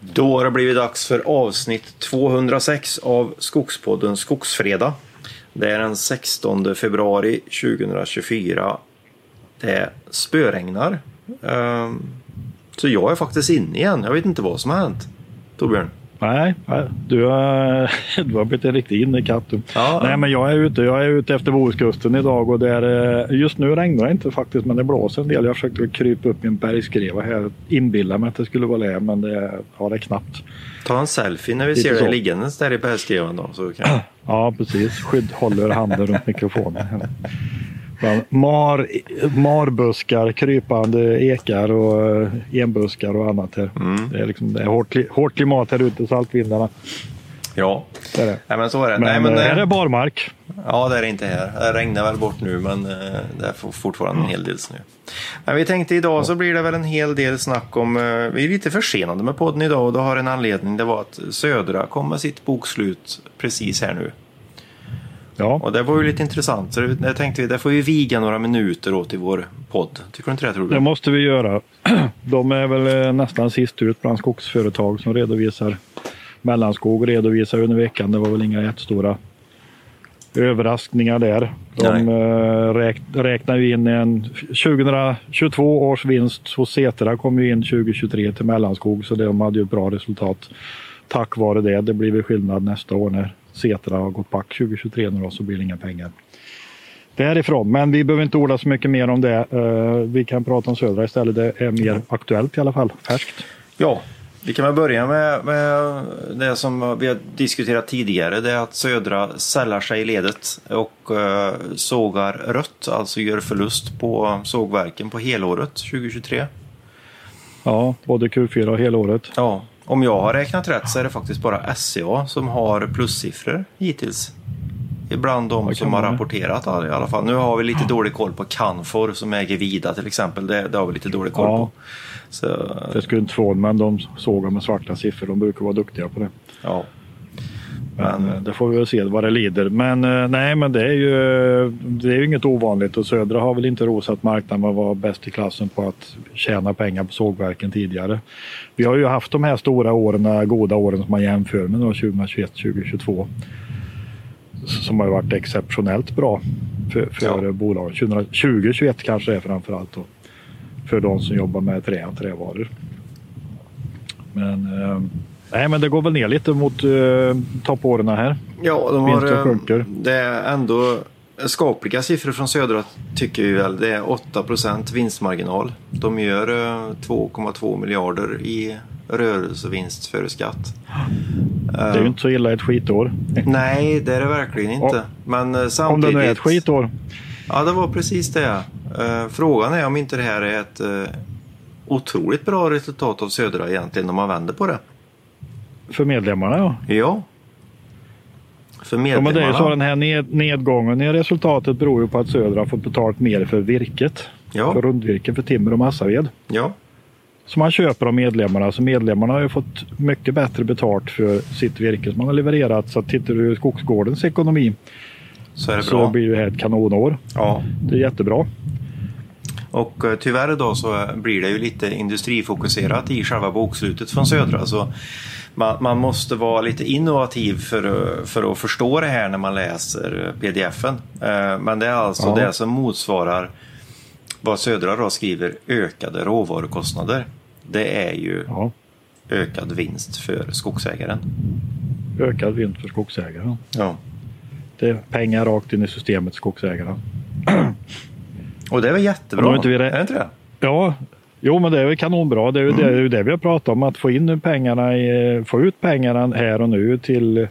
Då har det blivit dags för avsnitt 206 av Skogspodden Skogsfredag. Det är den 16 februari 2024. Det spöregnar. Ehm, så jag är faktiskt inne igen. Jag vet inte vad som har hänt. Torbjörn? Nej, nej, du har, du har blivit en riktig innekatt. Ja. Nej, men jag är ute. Jag är ute efter Bohuskusten idag och där, eh, just nu regnar det inte faktiskt, men det blåser en del. Jag försökte krypa upp i en bergskreva här. Inbilla mig att det skulle vara det, men det har det knappt. Ta en selfie när vi Lite ser dig liggandes där i bergskrevan då. Så kan... Ja, precis. Skydd håller handen runt mikrofonen. här. Mar, marbuskar, krypande ekar och eh, enbuskar och annat här. Mm. Det är, liksom, det är hårt, hårt klimat här ute, saltvindarna. Ja, Det är det. Nej, men så är det. Men, Nej, men, eh, här eh, är barmark. Ja, det är det inte här. Det regnar väl bort nu, men det är for- fortfarande en hel del snö. Men vi tänkte idag så blir det väl en hel del snack om... Vi är lite försenade med podden idag och det har en anledning. Det var att Södra kom med sitt bokslut precis här nu. Ja. Och det var ju lite intressant. Så det, tänkte vi, det får vi viga några minuter åt i vår podd. Tycker du inte det, tror Det måste vi göra. De är väl eh, nästan sist ut bland skogsföretag som redovisar. Mellanskog redovisar under veckan. Det var väl inga jättestora överraskningar där. De eh, räk, räknar ju in en 2022 års vinst hos Setra kom ju in 2023 till Mellanskog så de hade ju ett bra resultat tack vare det. Det blir väl skillnad nästa år när Setra har gått back 2023 nu då, så blir det inga pengar därifrån. Men vi behöver inte orda så mycket mer om det. Eh, vi kan prata om Södra istället. Det är mer aktuellt i alla fall. Färskt. Ja, vi kan väl börja med, med det som vi har diskuterat tidigare. Det är att Södra sällar sig i ledet och eh, sågar rött. Alltså gör förlust på sågverken på helåret 2023. Ja, både Q4 och helåret. Ja, om jag har räknat rätt så är det faktiskt bara SCA som har plussiffror hittills. Ibland de som har rapporterat i alla fall. Nu har vi lite dålig koll på Canfor som äger Vida till exempel. Det, det har vi lite dålig koll Ja. på. Så, Det skulle inte förvåna men de sågar med svarta siffror. De brukar vara duktiga på det. ja. Men eh, det får vi väl se vad det lider. Men eh, nej, men det är ju, det är ju inget ovanligt och Södra har väl inte rosat marknaden med att vara bäst i klassen på att tjäna pengar på sågverken tidigare. Vi har ju haft de här stora åren, goda åren som man jämför med då, 2021, 2022. Som har varit exceptionellt bra för, för Ja. bolagen. 2021 kanske är framförallt då. För de som jobbar med trä och trävaror. Men, eh, nej, men det går väl ner lite mot eh, toppåren här. Ja, de har, eh, det är ändå skapliga siffror från Södra tycker vi väl. Det är 8% vinstmarginal. De gör eh, 2,2 miljarder i rörelsevinst före skatt. Det är ju inte så illa ett skitår. Nej, det är det verkligen inte. Men eh, Om samtidigt... det nu är ett skitår. Ja, det var precis det. Eh, Frågan är om inte det här är ett eh, otroligt bra resultat av Södra egentligen om man vänder på det. För medlemmarna ja. Ja. För ja medlemmarna. men det är ju så den här ned, nedgången i resultatet beror ju på att Södra fått betalt mer för virket. Ja. För rundvirke, för timmer och massaved. Ja. Som man köper av medlemmarna. Så medlemmarna har ju fått mycket bättre betalt för sitt virke som man har levererat. Så tittar du i Skogsgårdens ekonomi Så är det så blir det här ett kanonår. Ja. Det är jättebra. Och eh, tyvärr då så eh, blir det ju lite industrifokuserat i själva bokslutet från Södra. Så man, man måste vara lite innovativ för, att- för att förstå det här när man läser eh, pdfen. Eh, Men det är alltså Ja. det som motsvarar vad Södra då skriver ökade råvarukostnader. Det är ju Ja. ökad vinst för skogsägaren. Ökad vinst för skogsägare. Ja. Det är pengar rakt in i systemet skogsägare. Och det är väl jättebra? Om inte vi rä- Är det inte det? Ja, jo men det är väl kanonbra. Det är ju det, det, är det vi har pratat om. Att få in pengarna, i, få ut pengarna här och nu till,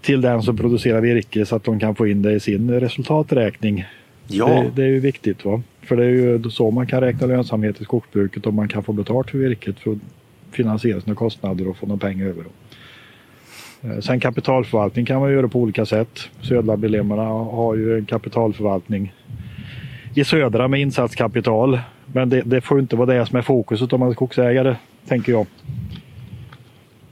till den som producerar virke så att de kan få in det i sin resultaträkning. Ja, Det, det är ju viktigt. Va? För det är ju så man kan räkna lönsamhet i skogsbruket om man kan få betalt för virket för att finansiera sina kostnader och få några pengar över. Eh, Sen kapitalförvaltning kan man göra på olika sätt. Södra-medlemmarna har ju en kapitalförvaltning i Södra med insatskapital. Men det, det får inte vara det som är fokuset om man är skogsägare, tänker jag.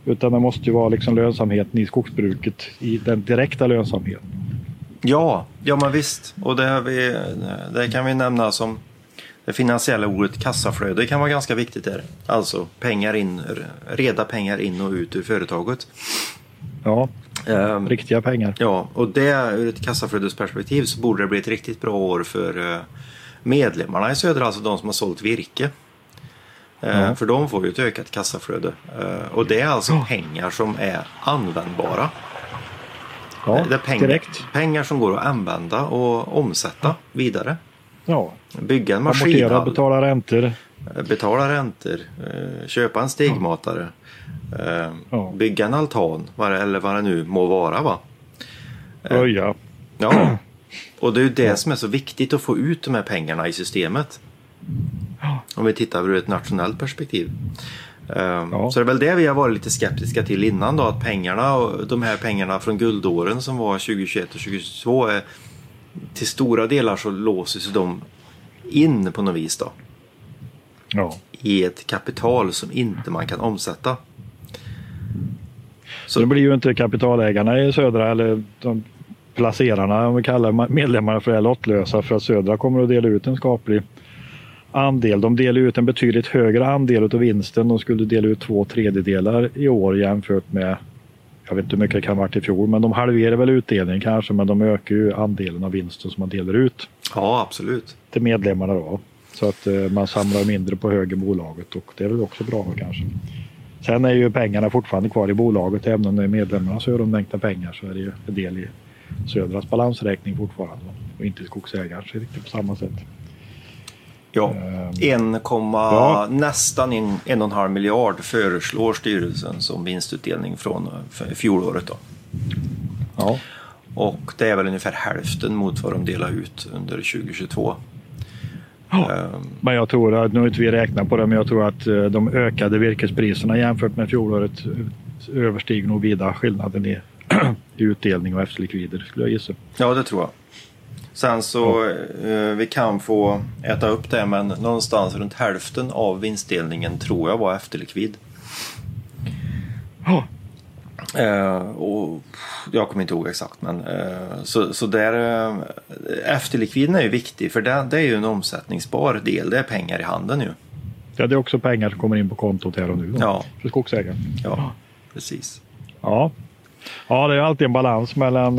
Utan det måste ju vara liksom lönsamheten i skogsbruket, i den direkta lönsamheten. Ja, ja men visst. Och det, vi, det kan vi nämna som det finansiella ordet kassaflöde kan vara ganska viktigt där. Alltså pengar in, reda pengar in och ut ur företaget. Ja, Ehm, riktiga pengar. Ja, och det ur ett kassaflödesperspektiv så borde det bli ett riktigt bra år för eh, medlemmarna i Södra, alltså de som har sålt virke. Ja. För de får ju ett ökat kassaflöde. Eh, Och det är alltså pengar som är användbara. Ja, det är pengar, direkt. pengar som går att använda och omsätta vidare. Ja, Bygga en amortera, maskinhall, betala räntor. eh, betala räntor, eh, köpa en stegmatare, eh, Ja. bygga en altan eller vad det nu må vara. Va? Röja. Ja, och det är ju det som är så viktigt att få ut de här pengarna i systemet. Om vi tittar ur ett nationellt perspektiv. Ehm, Ja. Så det är väl det vi har varit lite skeptiska till innan då, att pengarna och de här pengarna från guldåren som var 2021 och 2022 är till stora delar så låser sig de in på något vis då Ja. i ett kapital som inte man kan omsätta. Så det blir ju inte kapitalägarna i Södra eller de placerarna, om vi kallar medlemmarna för det, lottlösa för att Södra kommer att dela ut en skaplig andel. De delar ut en betydligt högre andel av vinsten. De skulle dela ut två tredjedelar i år jämfört med, jag vet inte hur mycket det kan ha varit i fjol, men de halverar väl utdelningen kanske, men de ökar ju andelen av vinsten som man delar ut Ja, absolut. till medlemmarna då. Så att eh, man samlar mindre på höger bolaget och det är väl också bra kanske. Sen är ju pengarna fortfarande kvar i bolaget. Även om det är medlemmarna så är de mängda pengar så är det ju en del i Södras balansräkning fortfarande. Och inte skogsägarens riktigt på samma sätt. Ja, Ehm. 1, Ja. nästan en, en och en halv miljard föreslår styrelsen som vinstutdelning från fjolåret. Då. Ja, Och det är väl ungefär hälften mot vad de delar ut under 2022. Ja. Ehm, men jag tror att, nu har inte vi räknat på det, men jag tror att eh, de ökade virkespriserna jämfört med fjolåret eh, överstiger nog vida skillnaden i, i utdelning och efterlikvider skulle jag gissa. Ja, det tror jag. Sen så, eh, vi kan få äta upp det, men någonstans runt hälften av vinstdelningen tror jag var efterlikvid. Ja, Eh, och jag kommer inte ihåg exakt, men eh, så, så där, eh, efterlikviden är ju viktig för det, det är ju en omsättningsbar del. Det är pengar i handen ju. Ja, det är också pengar som kommer in på kontot här och nu då, Ja. för skogsägaren. Ja, precis. Ja. ja, det är alltid en balans mellan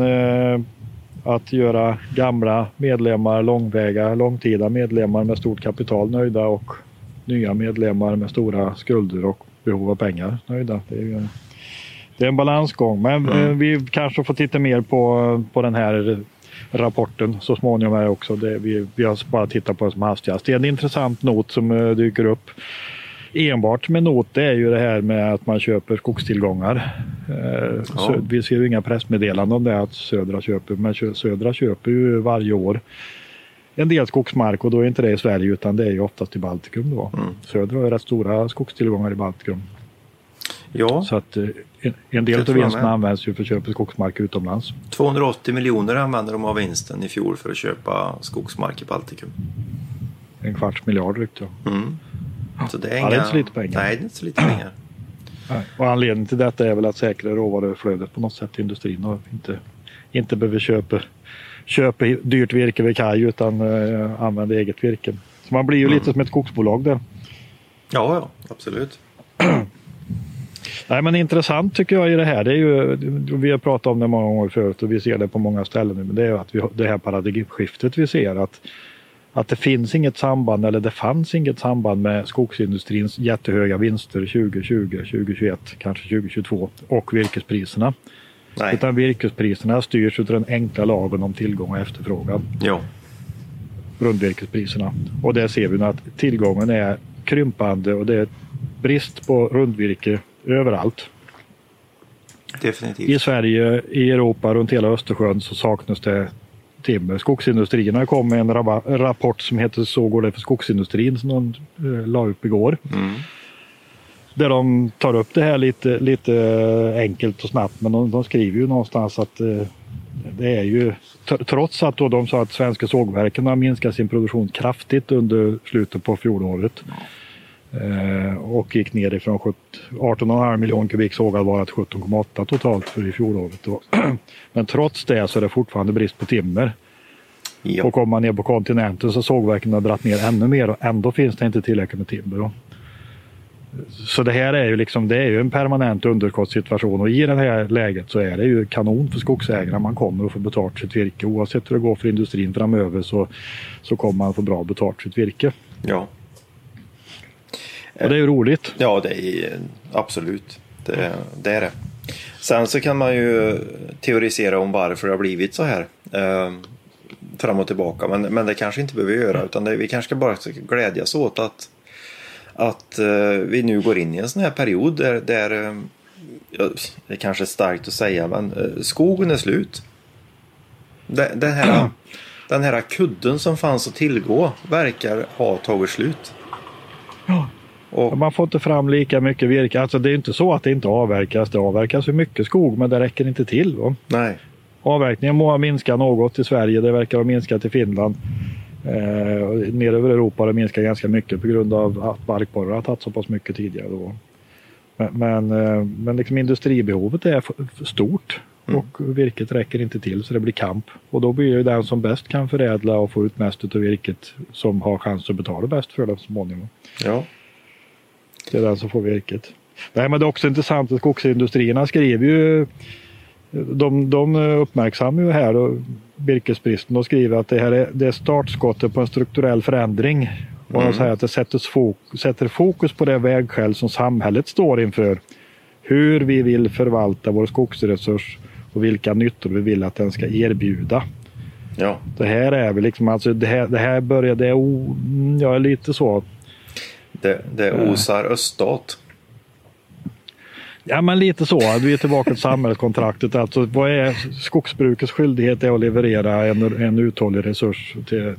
att göra gamla medlemmar, långväga, långtida medlemmar med stort kapital nöjda och nya medlemmar med stora skulder och behov av pengar nöjda. Det är, ju, det är en balansgång, men eh, vi kanske får titta mer på, på den här rapporten så småningom här också. Det, vi, vi har bara tittat på det som hastigast. Det är en intressant not som eh, dyker upp enbart med not det är ju det här med att man köper skogstillgångar. Eh, Ja. vi ser ju inga pressmeddelanden om det att Södra köper, men Södra köper ju varje år en del skogsmark och då är inte det i Sverige utan det är ju oftast i Baltikum då. Mm. Södra har ju rätt stora skogstillgångar i Baltikum. Ja, Så att eh, en, en del av vinsten används ju för att köpa skogsmark utomlands. 280 miljoner använder de av vinsten i fjol för att köpa skogsmark i Baltikum. En kvarts miljard ryckte jag. Mm. Så det är, Ja, inga... det är inte så lite pengar. Nej, det är inte så lite pengar. Nej. Och anledningen till detta är väl att säkra råvaruflödet på något sätt i industrin och inte, inte behöver köpa, köpa dyrt virke vid kaj utan eh, använda eget virke. Så man blir ju lite som ett skogsbolag där. Ja, ja, absolut. Nej, men intressant tycker jag i det här, det är ju, vi har pratat om det många gånger förut och vi ser det på många ställen nu, men det är ju att vi, det här paradigmskiftet vi ser att, att det finns inget samband eller det fanns inget samband med skogsindustrins jättehöga vinster 2020, 2021, kanske 2022 och virkespriserna. Nej. Utan virkespriserna styrs av den enkla lagen om tillgång och efterfrågan, Ja, rundvirkespriserna. Och där ser vi nu att tillgången är krympande och det är brist på rundvirke överallt. I definitivt. Sverige, i Europa, runt hela Östersjön så saknas det timmer. Skogsindustrierna kom med en rapport som heter Så går det för skogsindustrin som de eh, la upp igår. Mm. Där de tar upp det här lite, lite enkelt och snabbt men de, de skriver ju någonstans att eh, det är ju tr- trots att då de sa att svenska sågverken har minskat sin produktion kraftigt under slutet på fjolåret eh, och gick ner ifrån 17 18,5 miljoner kubik sågad vara till 17,8 totalt för i fjolåret. Men trots det så är det fortfarande brist på timmer. Ja. Och kommer man ner på kontinenten så sågverken har dragit ner ännu mer och ändå finns det inte tillräckligt med timmer. Så det här är ju liksom, det är ju en permanent underskottssituation och i det här läget så är det ju kanon för skogsägarna. Man kommer att få betalt sitt virke. Oavsett hur det går för industrin framöver så, så kommer man få bra betalt sitt virke. Ja. Och det är ju roligt. Ja, det är absolut. Det, det är det. Sen så kan man ju teorisera om varför det har blivit så här. Eh, fram och tillbaka. Men, men det kanske inte behöver göra. Utan det, vi kanske ska bara glädjas åt att att uh, vi nu går in i en sån här period där, där uh, det kanske är starkt att säga, men uh, skogen är slut. Den, den, här, den här kudden som fanns att tillgå verkar ha tagit slut. Ja. Och, man får inte fram lika mycket virke. Alltså det är inte så att det inte avverkas. Det avverkas för mycket skog men det räcker inte till. Va? Nej. Avverkningen må ha minskat något i Sverige. Det verkar ha minskat i Finland. Eh, ner över Europa har det minskat ganska mycket på grund av att barkborrar har tagit så pass mycket tidigare. Då. Men, men, eh, men liksom industribehovet är stort mm. och virket räcker inte till så det blir kamp. Och då blir det den som bäst kan förädla och få ut mest av virket som har chans att betala bäst för det så småningom. Ja. Det är den som får virket. Nej, men det är också intressant att skogsindustrierna skriver ju de, de uppmärksammar ju här och virkesbristen och skriver att det här är, det är startskottet på en strukturell förändring. Och mm. säger att det sätter fokus, sätter fokus på det vägskäl som samhället står inför. Hur vi vill förvalta vår skogsresurs och vilka nyttor vi vill att den ska erbjuda. Ja. Det här är väl liksom, alltså det här, det här börjar, det är o, ja, lite så. Det, det osar öststat. Ja men lite så. Vi är tillbaka till samhällskontraktet. Alltså, vad är skogsbrukets skyldighet är att leverera en, en uthållig resurs till,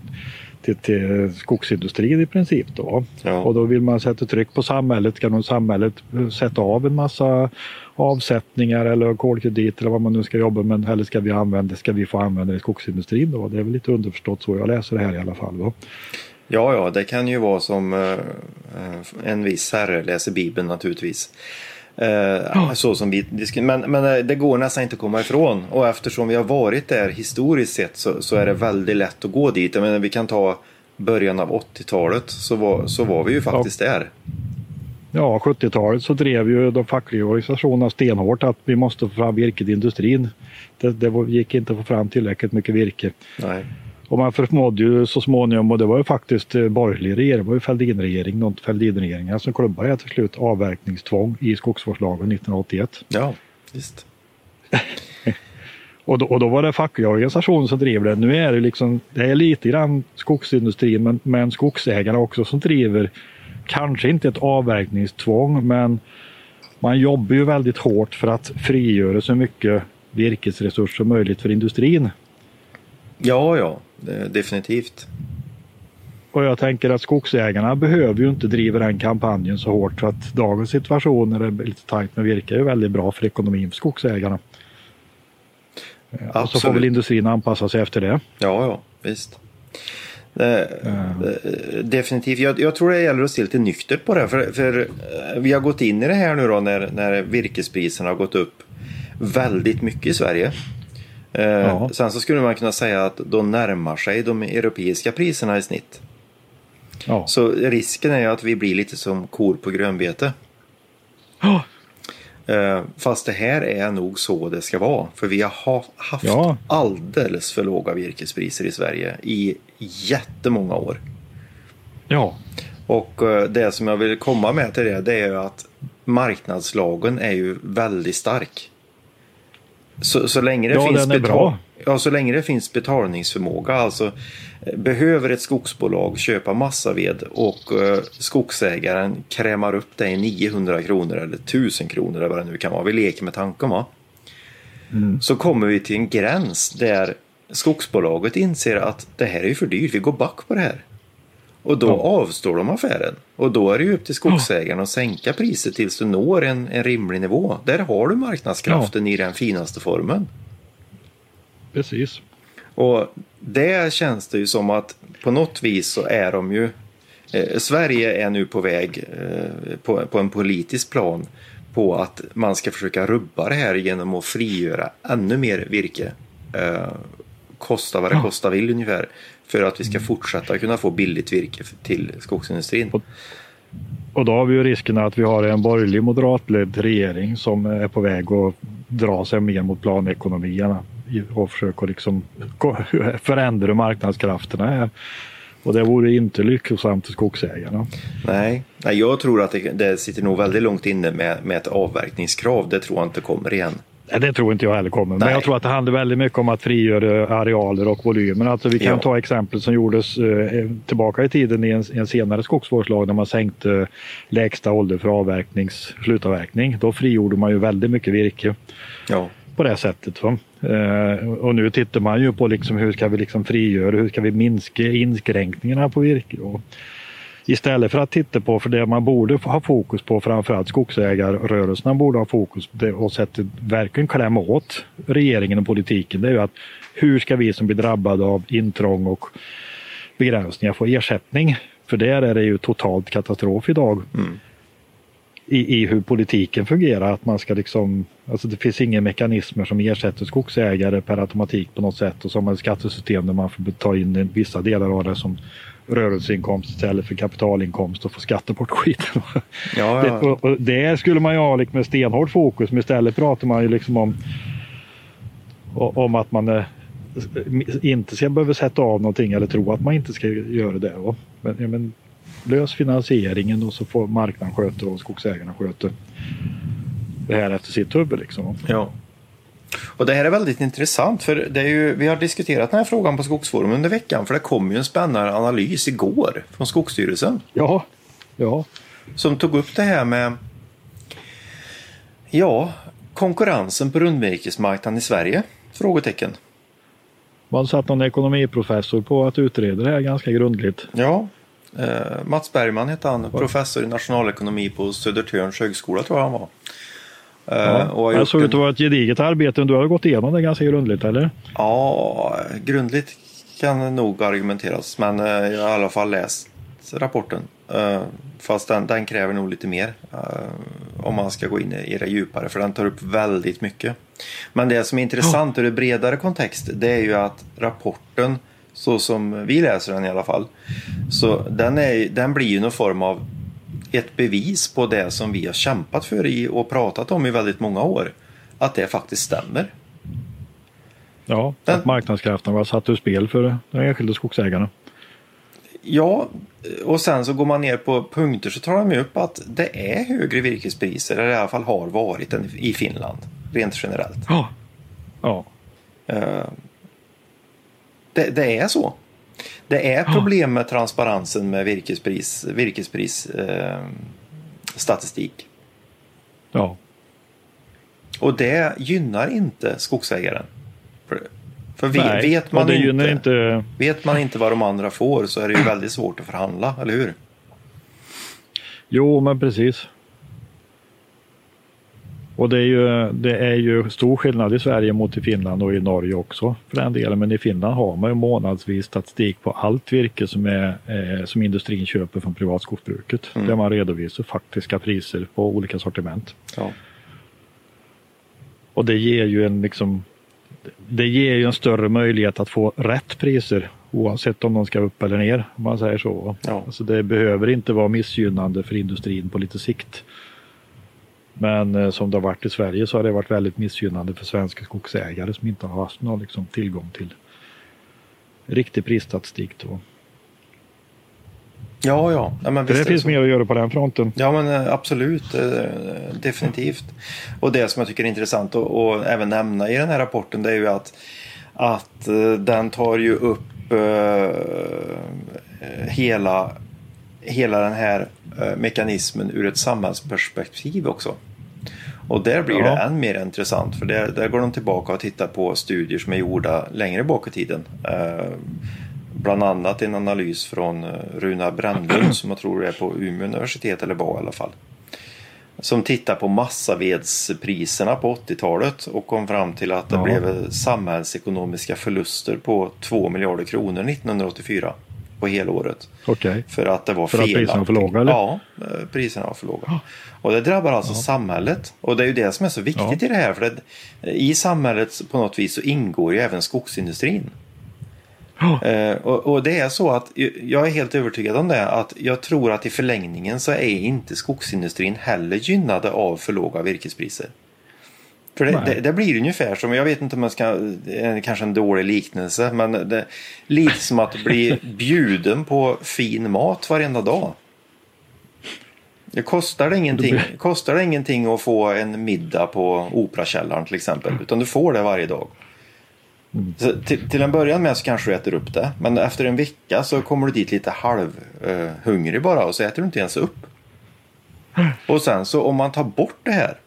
till, till skogsindustrin i princip. Då. Ja. Och då vill man sätta tryck på samhället. Ska nog samhället sätta av en massa avsättningar eller kolkredit eller vad man nu ska jobba med. Eller ska vi, använda, ska vi få använda det i skogsindustrin då? Det är väl lite underförstått så jag läser det här i alla fall. Då. Ja, ja, det kan ju vara som uh, en viss herre läser Bibeln naturligtvis. Eh, så som vi men, men eh, det går nästan inte att komma ifrån. Och eftersom vi har varit där historiskt sett så, så är det väldigt lätt att gå dit. Jag menar, vi kan ta början av 80-talet så var, så var vi ju faktiskt ja. där. Ja, 70-talet så drev ju de fackliga organisationerna stenhårt att vi måste få fram virket i industrin. Det, det gick inte att få fram tillräckligt mycket virke. Nej. Och man förmådde ju så småningom, och det var ju faktiskt eh, borgerlig regering, det var ju Fälldinregering, någon Fälldinregeringar som klubbade till slut avverkningstvång i skogsvårdslagen 1981. Ja, visst. och, då, och då var det fackliga organisationer som driver det. Nu är det liksom, det är lite grann skogsindustrin men, men skogsägarna också som driver, kanske inte ett avverkningstvång men man jobbar ju väldigt hårt för att frigöra så mycket virkesresurser som möjligt för industrin. Ja, ja, definitivt. Och jag tänker att skogsägarna behöver ju inte driva den kampanjen så hårt för att dagens situation när det är lite tajt med virke är väldigt bra för ekonomin för skogsägarna. Absolut. Och så får väl industrin anpassa sig efter det. Ja, ja, visst. Mm. Definitivt. Jag, jag, tror det gäller att se lite nyktert på det. För, för eh, vi har gått in i det här nu då när, när virkespriserna har gått upp väldigt mycket i Sverige. Eh, ja. Sen så skulle man kunna säga att de närmar sig de europeiska priserna i snitt. Ja. Så risken är ju att vi blir lite som kor på grönbete. Eh, fast det här är nog så det ska vara. För vi har haft ja. alldeles för låga virkespriser i Sverige i jättemånga år. Ja. Och eh, det som jag vill komma med till det, det är ju att marknadslagen är ju väldigt stark. Så, så länge det ja, finns betal ja, så länge det finns betalningsförmåga, alltså eh, behöver ett skogsbolag köpa massaved och uh, skogsägaren krämar upp det i 900 kronor eller 1000 kronor eller vad det nu kan vara. Vi leker med tanken va? Mm. Så kommer vi till en gräns där skogsbolaget inser att det här är för dyrt, vi går back på det här. Och då ja. avstår de affären. Och då är det ju upp till skogsägaren att sänka priset tills du når en, en rimlig nivå. Där har du marknadskraften ja. i den finaste formen. Precis. Och det känns det ju som att på något vis så är de ju eh, Sverige är nu på väg eh, på, på en politisk plan på att man ska försöka rubba det här genom att frigöra ännu mer virke. Eh, kosta vad det Ja. kosta vill ungefär. För att vi ska fortsätta kunna få billigt virke till skogsindustrin. Och- Och då har vi ju risken att vi har en borgerlig moderatledd regering som är på väg att dra sig mer mot planekonomierna och försöka liksom förändra marknadskrafterna här. Och det vore inte lyckosamt för skogsägarna. Nej jag tror att det, det sitter nog väldigt långt inne med, med ett avverkningskrav. Det tror jag inte kommer igen. Nej, Det tror inte jag heller kommer. Men Nej. jag tror att det handlar väldigt mycket om att frigöra arealer och volymer. Alltså vi kan Ja. ta exempel som gjordes eh, tillbaka i tiden i en, en senare skogsvårdslag när man sänkte lägsta ålder för avverknings, slutavverkning. Då frigjorde man ju väldigt mycket virke Ja, på det sättet. Va? Eh, och nu tittar man ju på liksom hur ska vi liksom frigöra, hur ska vi minska inskränkningarna på virke. Och istället för att titta på, för det man borde ha fokus på, framförallt skogsägarrörelserna borde ha fokus på det och sätta verkligen klämma åt regeringen och politiken. Det är ju att hur ska vi som blir drabbade av intrång och begränsningar få ersättning? För där är det ju totalt katastrof idag mm. i, i hur politiken fungerar. Att man ska liksom, alltså det finns inga mekanismer som ersätter skogsägare per automatik på något sätt och så har man ett skattesystem där man får ta in vissa delar av det som rörelseinkomst istället för kapitalinkomst och få skatta bort skiten. ja, Det, ja. och, och det skulle man ju ha liksom med stenhårt fokus men istället pratar man ju liksom om, om att man eh, inte ska behöva sätta av någonting eller tro att man inte ska göra det. Va? Men, ja, men lös finansieringen och så får marknaden sköta och skogsägarna sköta det här efter sitt huvud. Liksom. ja. Och det här är väldigt intressant för det är ju, vi har diskuterat den här frågan på Skogsforum under veckan för det kom ju en spännande analys igår från Skogsstyrelsen. Ja, ja, som tog upp det här med ja, konkurrensen på rundvirkesmarknaden i Sverige? Frågetecken. man satt någon ekonomiprofessor på att utreda det här ganska grundligt. Ja, eh, Mats Bergman heter han, professor i nationalekonomi på Södertörns högskola tror jag han var. Eh, Ja, och gjort såg ut att en, vara ett gediget arbete. Du har gått igenom det ganska grundligt eller? ja, grundligt kan nog argumenteras, men eh, jag har i alla fall läst rapporten. Eh, fast den, den kräver nog lite mer om man ska gå in i det djupare, för den tar upp väldigt mycket. Men det som är intressant ur det bredare kontext, det är ju att rapporten, så som vi läser den i alla fall, så den, är, den blir ju någon form av ett bevis på det som vi har kämpat för i och pratat om i väldigt många år. Att det faktiskt stämmer. Ja, Den- att marknadskrafterna var satt ur spel för de enskilda skogsägarna. Ja, och sen så går man ner på punkter så tar de upp att det är högre virkespriser, eller i alla fall har varit i Finland, rent generellt. Ja. Ja. Eh, Det, det är så. Det är problem med transparensen med virkespris, virkespris eh, statistik. Ja. Och det gynnar inte skogsägaren. För, för Nej, vet, man inte, inte... vet man inte vad de andra får så är det ju väldigt svårt att förhandla, eller hur? Jo, men precis. Och det är, ju, det är ju stor skillnad i Sverige mot i Finland och i Norge också för den delen. Men i Finland har man ju månadsvis statistik på allt virke som, är, eh, som industrin köper från privatskogsbruket. Mm. Där man redovisar faktiska priser på olika sortiment. Ja. Och det ger ju en liksom det ger ju en större möjlighet att få rätt priser oavsett om de ska upp eller ner. Om man säger så. Ja. Alltså det behöver inte vara missgynnande för industrin på lite sikt. Men eh, som det har varit i Sverige så har det varit väldigt missgynnande för svenska skogsägare som inte har haft någon liksom, tillgång till riktig prisstatistik. Då. Ja, ja. ja men visst det finns så. mer att göra på den fronten. Ja, men eh, absolut. eh, Definitivt. Och det som jag tycker är intressant att att även nämna i den här rapporten det är ju att, att den tar ju upp hela, hela den här eh, mekanismen ur ett samhällsperspektiv också. Och där blir det Ja. än mer intressant för där, där går de tillbaka och tittar på studier som är gjorda längre bak i tiden. Eh, bland annat en analys från eh, Runar Brännlund som jag tror är på Umeå universitet eller var i alla fall. Som tittar på massavedspriserna på 80-talet och kom fram till att det Ja. blev samhällsekonomiska förluster på 2 miljarder kronor 1984 på helåret. Okej. För att det var För att priserna var för låga, eller? Ja, eh, priserna var för låga. Och det drabbar alltså samhället. Och det är ju det som är så viktigt Ja. i det här. För att i samhället på något vis så ingår ju även skogsindustrin. Eh, och, och det är så att jag är helt övertygad om det att jag tror att i förlängningen så är inte skogsindustrin heller gynnade av för låga virkespriser. För det, det, det, blir ungefär som, jag vet inte om man ska, kanske en dålig liknelse, men det, lite som att bli bjuden på fin mat varenda dag. Det kostar det, ingenting, kostar det ingenting att få en middag på Operakällaren till exempel, utan du får det varje dag. Mm. Till, till, en början med så kanske du äter upp det, men efter en vecka så kommer du dit lite halvhungrig uh, bara och så äter du inte ens upp. Och sen så om man tar bort det här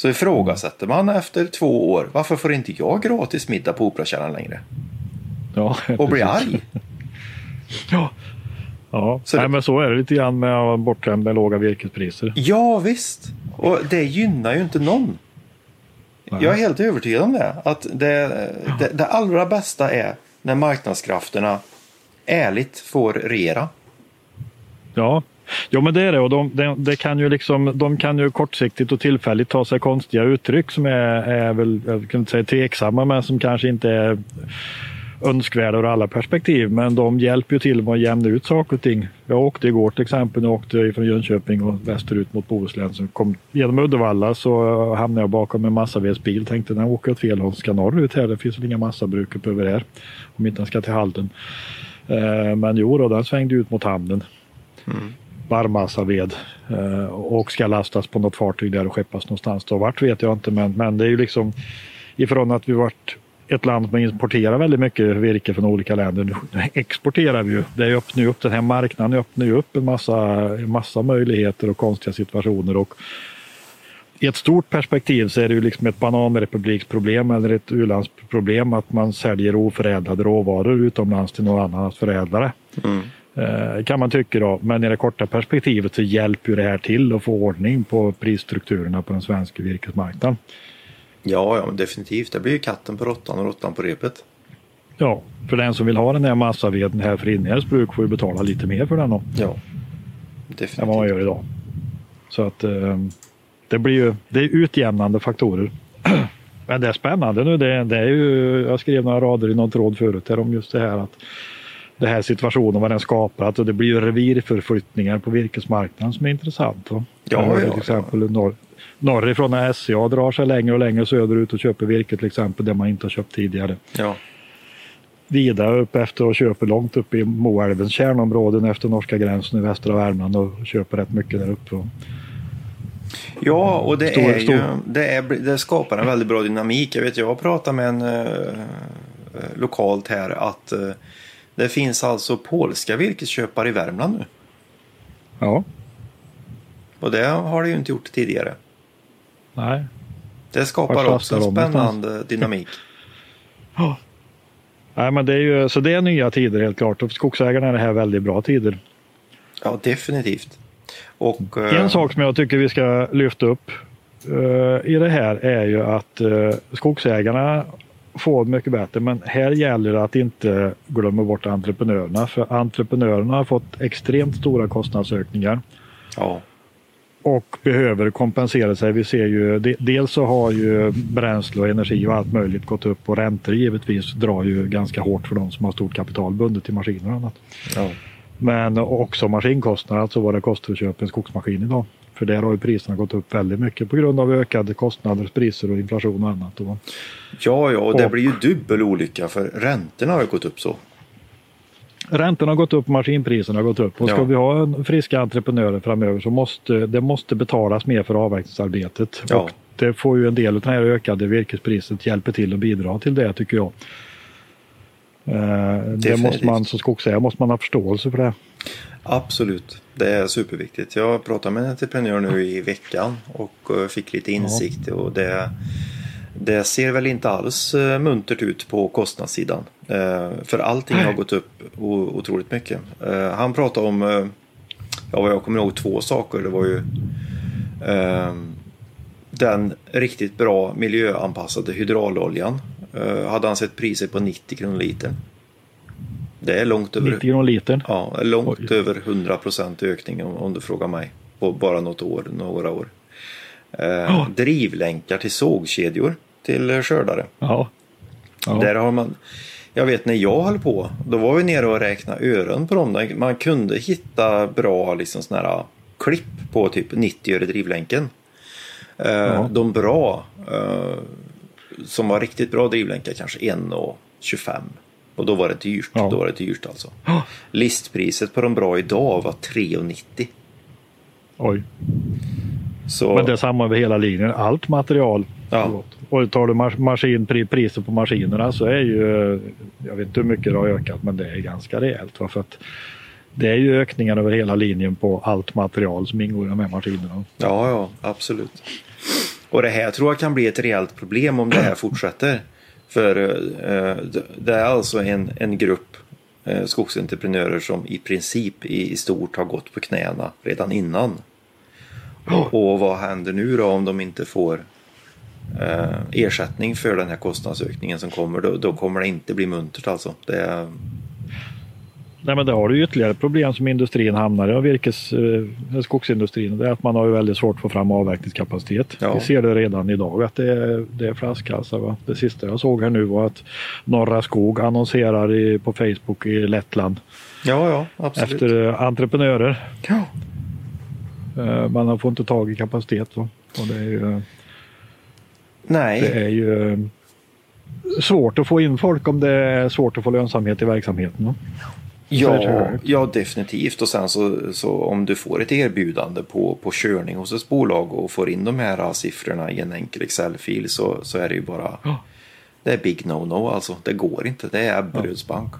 så ifrågasätter man efter två år varför får inte jag gratis middag på Operakällaren längre? Ja, och blir arg. ja, ja. Så Nej, men så är det lite grann med bortskämd med låga virkespriser. Ja visst, och det gynnar ju inte någon. Nej. Jag är helt övertygad om det. Att det, det, det allra bästa är när marknadskrafterna ärligt får regera. Ja, Jo men det är det och de, de, de, kan ju liksom, de kan ju kortsiktigt och tillfälligt ta sig konstiga uttryck som är, är väl, jag kan inte säga tveksamma men som kanske inte är önskvärda ur alla perspektiv. Men de hjälper ju till med att jämna ut saker och ting. Jag åkte igår till exempel, jag åkte från Jönköping och västerut mot Bohuslän. Så kom, genom Uddevalla så hamnade jag bakom en massavedsbil. Tänkte den åker åt fel håll, ska norrut här. Det finns väl inga massabruk uppe över här. Om inte den ska till Halden. Eh, men jo då, den svängde ut mot hamnen. Mm barrmassaved ved eh, och ska lastas på något fartyg där och skeppas någonstans. Då. Vart vet jag inte men, men det är ju liksom ifrån att vi varit ett land som importerar väldigt mycket virke från olika länder. Nu exporterar vi ju. Det öppnar upp, den här marknaden öppnar ju upp en massa, en massa möjligheter och konstiga situationer. Och i ett stort perspektiv så är det ju liksom ett bananrepubliksproblem eller ett u-landsproblem att man säljer oförädlade råvaror utomlands till någon annan att förädla det. Mm. Eh, kan man tycka då. Men i det korta perspektivet så hjälper ju det här till att få ordning på prisstrukturerna på den svenska virkesmarknaden. Ja, ja definitivt. Det blir ju katten på råttan och råttan på repet. Ja, för den som vill ha den här massaveden här för Injärs bruk får ju betala lite mer för den då. Ja, definitivt. Än vad man gör idag. Så att eh, det blir ju det är utjämnande faktorer. Men det är spännande nu. Det, det är ju, jag skrev några rader i någon tråd förut här om just det här att den här situationen, vad den skapat och det blir revirförflyttningar på virkesmarknaden som är intressant. Ja, ja, till exempel ja. norr, norrifrån när SCA drar sig längre och längre söderut och köper virke till exempel där man inte har köpt tidigare. Ja. Vidare upp efter och köper långt upp i Moälvens kärnområden efter norska gränsen i västra Värmland och köper rätt mycket där uppe. Ja, och det, stor, är ju, det, är, det skapar en väldigt bra dynamik. Jag vet, jag har pratat med en uh, lokalt här att uh, det finns alltså polska virkesköpare i Värmland nu. Ja. Och det har det ju inte gjort tidigare. Nej. Det skapar också en spännande dynamik. Ja. Nej, men det är ju, så det är nya tider helt klart. Och för skogsägarna är det här väldigt bra tider. Ja, definitivt. Och, en uh... sak som jag tycker vi ska lyfta upp uh, i det här är ju att uh, skogsägarna få mycket bättre. Men här gäller det att inte glömma bort entreprenörerna. För entreprenörerna har fått extremt stora kostnadsökningar. Ja. Och behöver kompensera sig. Vi ser ju dels så har ju bränsle och energi och allt möjligt gått upp och räntor givetvis drar ju ganska hårt för de som har stort kapital bundet till maskiner och annat. Ja. Men också maskinkostnader, alltså vad det kostar att köpa en skogsmaskin idag. För där har ju priserna gått upp väldigt mycket på grund av ökade kostnader, priser och inflation och annat. Ja, ja, och det och, blir ju dubbel olycka för räntorna har ju gått upp så. Räntorna har gått upp, maskinpriserna har gått upp och ska ja. vi ha friska entreprenörer framöver så måste det måste betalas mer för avverkningsarbetet. Ja. Och det får ju en del av det här ökade virkespriset hjälpa till och bidra till det tycker jag. Eh, det måste man som skogsägare måste man ha förståelse för det. Absolut, det är superviktigt. Jag pratade med en entreprenör nu i veckan och eh, fick lite insikt och det, det ser väl inte alls eh, muntert ut på kostnadssidan. För allting har gått upp otroligt mycket. Han pratade om, ja vad jag kommer ihåg, två saker. Det var ju den riktigt bra miljöanpassade hydrauloljan hade han sett priser på 90 kronor litern. Det är långt över, 90 kronor litern? Ja, långt Oj. över 100 procent ökning om, om, du frågar mig. På bara något år, några år. Uh, oh. Drivlänkar till sågkedjor till skördare. Ja. ja. Där har man, Jag vet när jag höll på, då var vi nere och räknade ören på dem. Man kunde hitta bra liksom såna här klipp på typ 90 öre drivlänken. Eh. De bra, eh, som var riktigt bra drivlänkar, kanske 1,25. Och då var det dyrt. Ja. Då var det dyrt alltså. Listpriset på de bra idag var 3,90. Oj. Så... Men det är samma över hela linjen. Allt material. Ja. Och tar du maskin, priset på maskinerna så är ju, jag vet inte hur mycket det har ökat, men det är ganska rejält. För att det är ju ökningar över hela linjen på allt material som ingår i de här maskinerna. Ja, ja, absolut. Och det här tror jag kan bli ett rejält problem om det här fortsätter. För eh, det är alltså en, en grupp eh, skogsentreprenörer som i princip i, i stort har gått på knäna redan innan. Och, och vad händer nu då om de inte får eh, ersättning för den här kostnadsökningen som kommer? Då, då kommer det inte bli muntert alltså. Det, Nej, men det har du ytterligare problem som industrin hamnar i, virkes, eh, skogsindustrin. Det är att man har väldigt svårt att få fram avverkningskapacitet. Ja. Vi ser det redan idag att det är, det är flaskhalsar. Va? Det sista jag såg här nu var att Norra Skog annonserar i, på Facebook i Lettland. Ja, ja, absolut. Efter eh, entreprenörer. Ja. Eh, man får inte tag i kapacitet. Va? Och det är ju, Nej. Det är ju eh, svårt att få in folk om det är svårt att få lönsamhet i verksamheten. Va? Ja, ja, definitivt. Och sen så, så om du får ett erbjudande på, på körning hos ett bolag och får in de här siffrorna i en enkel Excel-fil så, så är det ju bara ja. Det är big no-no alltså. Det går inte. Det är Ebberödsbank.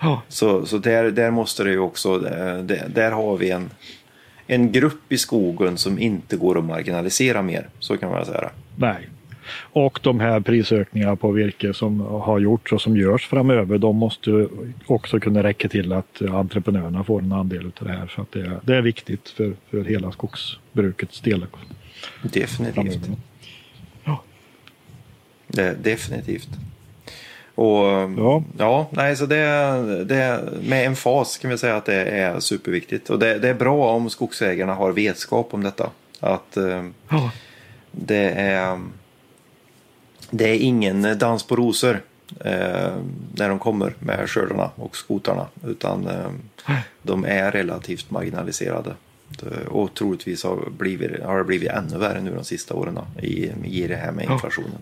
Ja. Så, så där, där måste det ju också, där, där har vi en, en grupp i skogen som inte går att marginalisera mer. Så kan man säga. Nej, och de här prisökningarna på virke som har gjorts och som görs framöver, de måste också kunna räcka till att entreprenörerna får en andel av det här. Så att det, är, det är viktigt för, för hela skogsbrukets del. Definitivt. Ja. Det, definitivt. Och ja, ja nej, så det, det, med en fas kan vi säga att det är superviktigt. Och det, det är bra om skogsägarna har vetskap om detta. Att eh, ja. det är det är ingen dans på rosor eh, när de kommer med skördarna och skotarna. Utan eh, de är relativt marginaliserade. Och troligtvis har, blivit, har det blivit ännu värre nu de sista åren i, i det här med inflationen.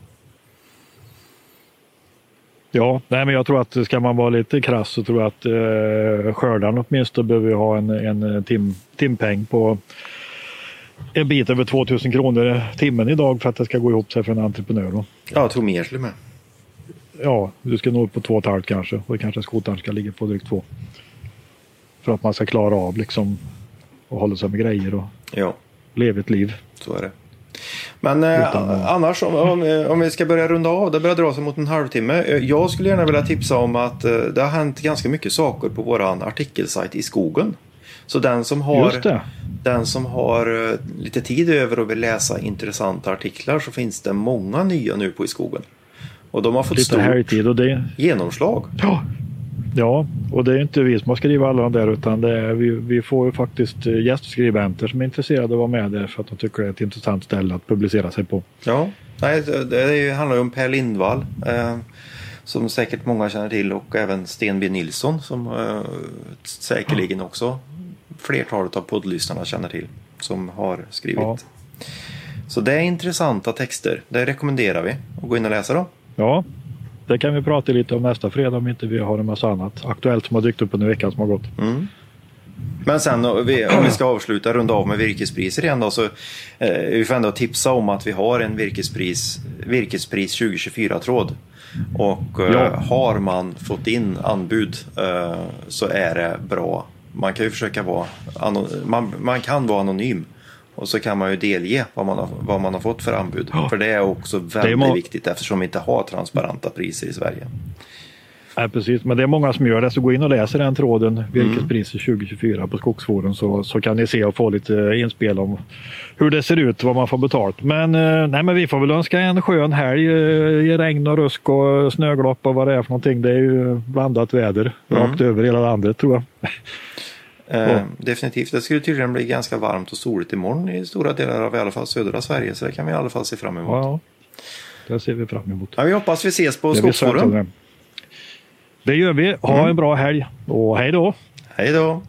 Ja, nej, men jag tror att ska man vara lite krass så tror jag att eh, skördarna åtminstone behöver ha en, en tim, timpeng på en bit över 2000 kronor timmen idag för att det ska gå ihop sig för en entreprenör. Då. Ja, jag tror mer till och med. Ja, du ska nå upp på 2,5 kanske och kanske skotaren ska ligga på drygt 2. För att man ska klara av liksom och hålla sig med grejer och ja. leva ett liv. Så är det. Men eh, annars om, om, om, vi ska börja runda av, det börjar dra sig mot en halvtimme. Eh, jag skulle gärna vilja tipsa om att eh, det har hänt ganska mycket saker på våran artikelsajt i skogen. Så den som har, den som har eh, lite tid över och vill läsa intressanta artiklar så finns det många nya nu på i skogen. Och de har fått lite stort och det... genomslag. Ja. ja, och det är inte vi som har skrivit alla de där utan är, vi, vi får ju faktiskt eh, gästskribenter som är intresserade av att vara med där för att de tycker det är ett intressant ställe att publicera sig på. Ja, Nej, det handlar ju om Per Lindvall. Eh, som säkert många känner till och även Sten B Nilsson som eh, säkerligen också flertalet av poddlyssnarna känner till som har skrivit. Ja. Så det är intressanta texter. Det rekommenderar vi att gå in och läsa dem. Ja, det kan vi prata lite om nästa fredag om inte vi har en massa annat aktuellt som har dykt upp under veckan som har gått. Mm. Men sen om vi, ska avsluta runda av med virkespriser igen då så eh, vi får ändå tipsa om att vi har en virkespris, virkespris 2024 tråd. Och eh, ja. har man fått in anbud eh, så är det bra man kan ju försöka vara man, man kan vara anonym. Och så kan man ju delge vad man har, vad man har fått för anbud. Ja. För det är också väldigt är viktigt eftersom vi inte har transparenta priser i Sverige. Nej, precis, men det är många som gör det. Så gå in och läs den tråden, virkespriser 2024 på Skogsforum så, så kan ni se och få lite inspel om hur det ser ut, vad man får betalt. Men, eh, nej, men vi får väl önska en skön helg eh, i regn och rusk och snöglopp och vad det är för någonting. Det är ju blandat väder mm. rakt över hela landet tror jag. Eh, definitivt. Det skulle tydligen bli ganska varmt och soligt imorgon i stora delar av i alla fall södra Sverige. Så det kan vi i alla fall se fram emot. Ja, det ser vi fram emot. Ja, vi hoppas vi ses på Skogsforum. Det gör vi. Ha en bra helg och hej då! Hej då!